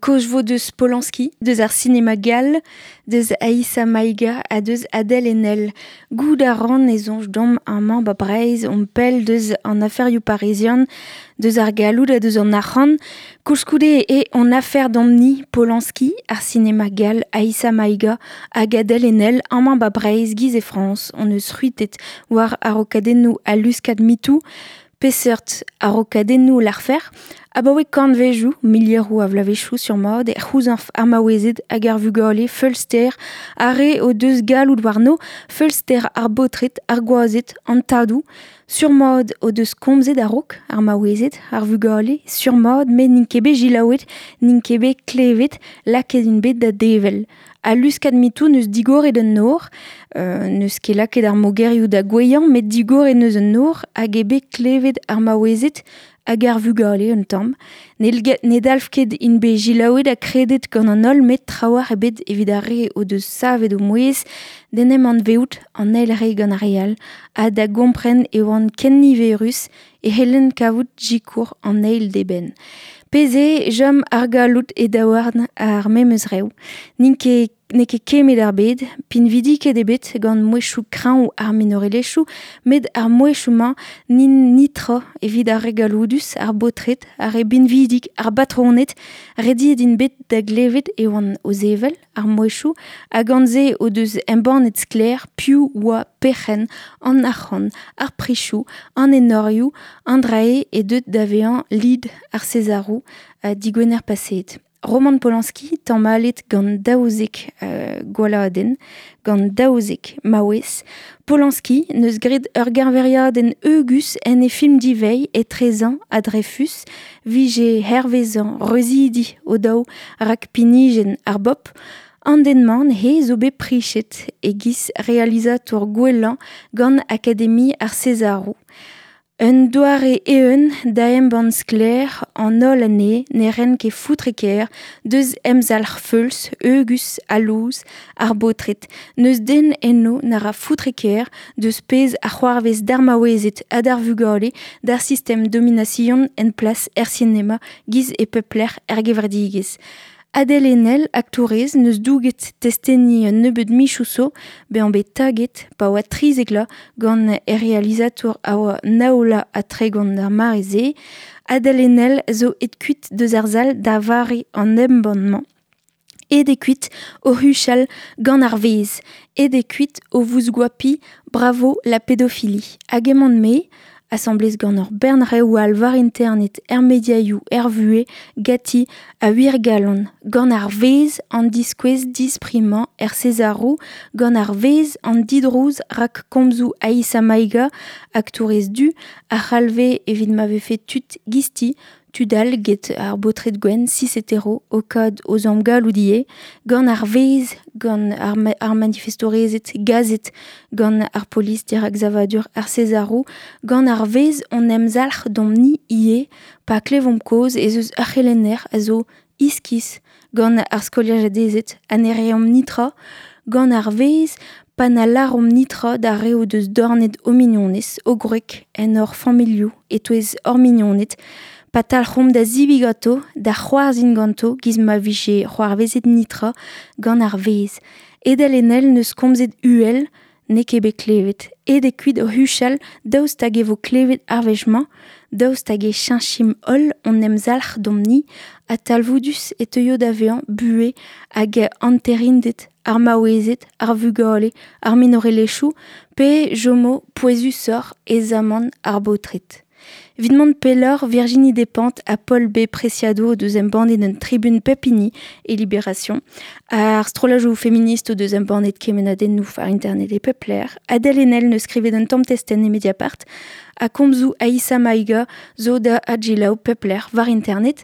Kojvo deus Polanski, deus ar cinéma gal, deus Aïssa Maïga a deus Adèle Enel. Goud a ran e zonj dom an man ba breiz on pel deus an aferioù parizian, deus ar galoud a deus an arran, kouskoude e afer domni Polanski, ar cinéma gal Aïssa Maïga hag Adèle Enel an man ba breiz giz e France, on eus ruitet war a rokadennou a luskad mitou, peseurt a l'arfer, Abaoe kanvejoù, milieroù a vlavechoù sur mod, e c'houzanf ar maouezed hag ar vugale, feulster, are o deus galout warno, feulster ar botret, ar gwaozet, an tadou, sur mod o deus komzet ar rok, ar maouezed, ar vugale, sur mod, me ninkebe jilaouet, ninkebe klevet, laket un bet da devel. A luskad mitou neus digor et den nor, euh, neus ket laket ar mogerioù da gweyan, met digor et neus un nor, hag ebe klevet ar maouezet, hag ar vugale un tamm, ne dalf ket in be jilaouet a kredet gant an ol met trawar ebet evit ar re o deus savet o mouez, denem an veout an el re gant ar real, a da gompren e oan ken niverus e helen kavout jikour an eil deben. Peze, jom ar galout e daouarn ar memeus reo, n'in ket ket kemet ar bed, pin vidi ket ebet gant mouechou kran ou ar minorelechou, med ar mouechou man nin nitra evit ar regaloudus ar botret, ar e bin vidik ar batronet, redi din bet da glevet e oan o zevel ar mouechou, a ganze o deus skler, e deut davean lid ar sezarou, digwener paset. Roman Polanski tamm malet gant daouzek euh, gwala aden, gant daouzek maouez. Polanski neus gred ur garveria den eugus en e film divei e trezan a Dreyfus, vije hervezan rezidi o dao rak pinijen ar bop, an den man he zo bet prichet e gis realizator gwelan gant Akademi ar Cesaro. Un doare eun da ban skler an ol ane ne ren ket foutreker eugus, alouz, ar botret. Neus den enno nara foutreker deus pez a c'hoarvez d'ar d'ar sistem domination en plas er cinema giz e peupler er. Adel enel aktourez neus douget testeni un nebeud michouso be an bet taget pa oa trizegla gant e realizator a oa naola enel zo et kuit deus ar zal da vari an. Et de kuit o huchal gant ar vez. Et de kuit o vous guapi bravo la pédophilie. Agemant me, Assemblez gant ur bern rewal var internet er mediaioù er vue gati a galon gant ar vez an diskwez disprimant er sezarou gant ar rak Aïssa tourez du a c'halve evit gisti tudal get ar botret gwen sis etero o kod o zamgal ou die, gant ar vez, gant ar, ma ar manifestorezet, gazet, gant ar polis dirak zavadur ar sezarou, gant ar vez on emzalc'h dom ni ie, pa klevom koz ez eus ar a zo iskis, gant ar skoliajadezet anereom nitra, gant ar vez pan a larom nitra da reo deus dornet o mignonez, o grek en or familiou, et or mignonez, Patal c'hom da zivigato, da c'hoar zin ganto, giz ma vije c'hoar vezet nitra gant ar vez. Edel enel neus komzet uel ne kebe klevet. Ed e kuit o huchal daoust hag evo klevet ar vejman, daoust hag e chanchim ol on em zalc'h domni, a talvoudus e teio da vean bue hag anterindet ar maouezet, ar vugale, ar minorelechou, pe jomo poezu sor e zaman ar botret. Videment Peller, Virginie Despentes, à Paul B. Preciado, deuxième bande d'une tribune Pepini et Libération, à Astrologe ou féministe, au deuxième bande de Kemenaden nous par internet et peupler, Adèle Enel ne scrivait d'un tom testen et Mediapart, à Komzu Aïssa Maïga, Zoda Adjilau Peupler, var internet,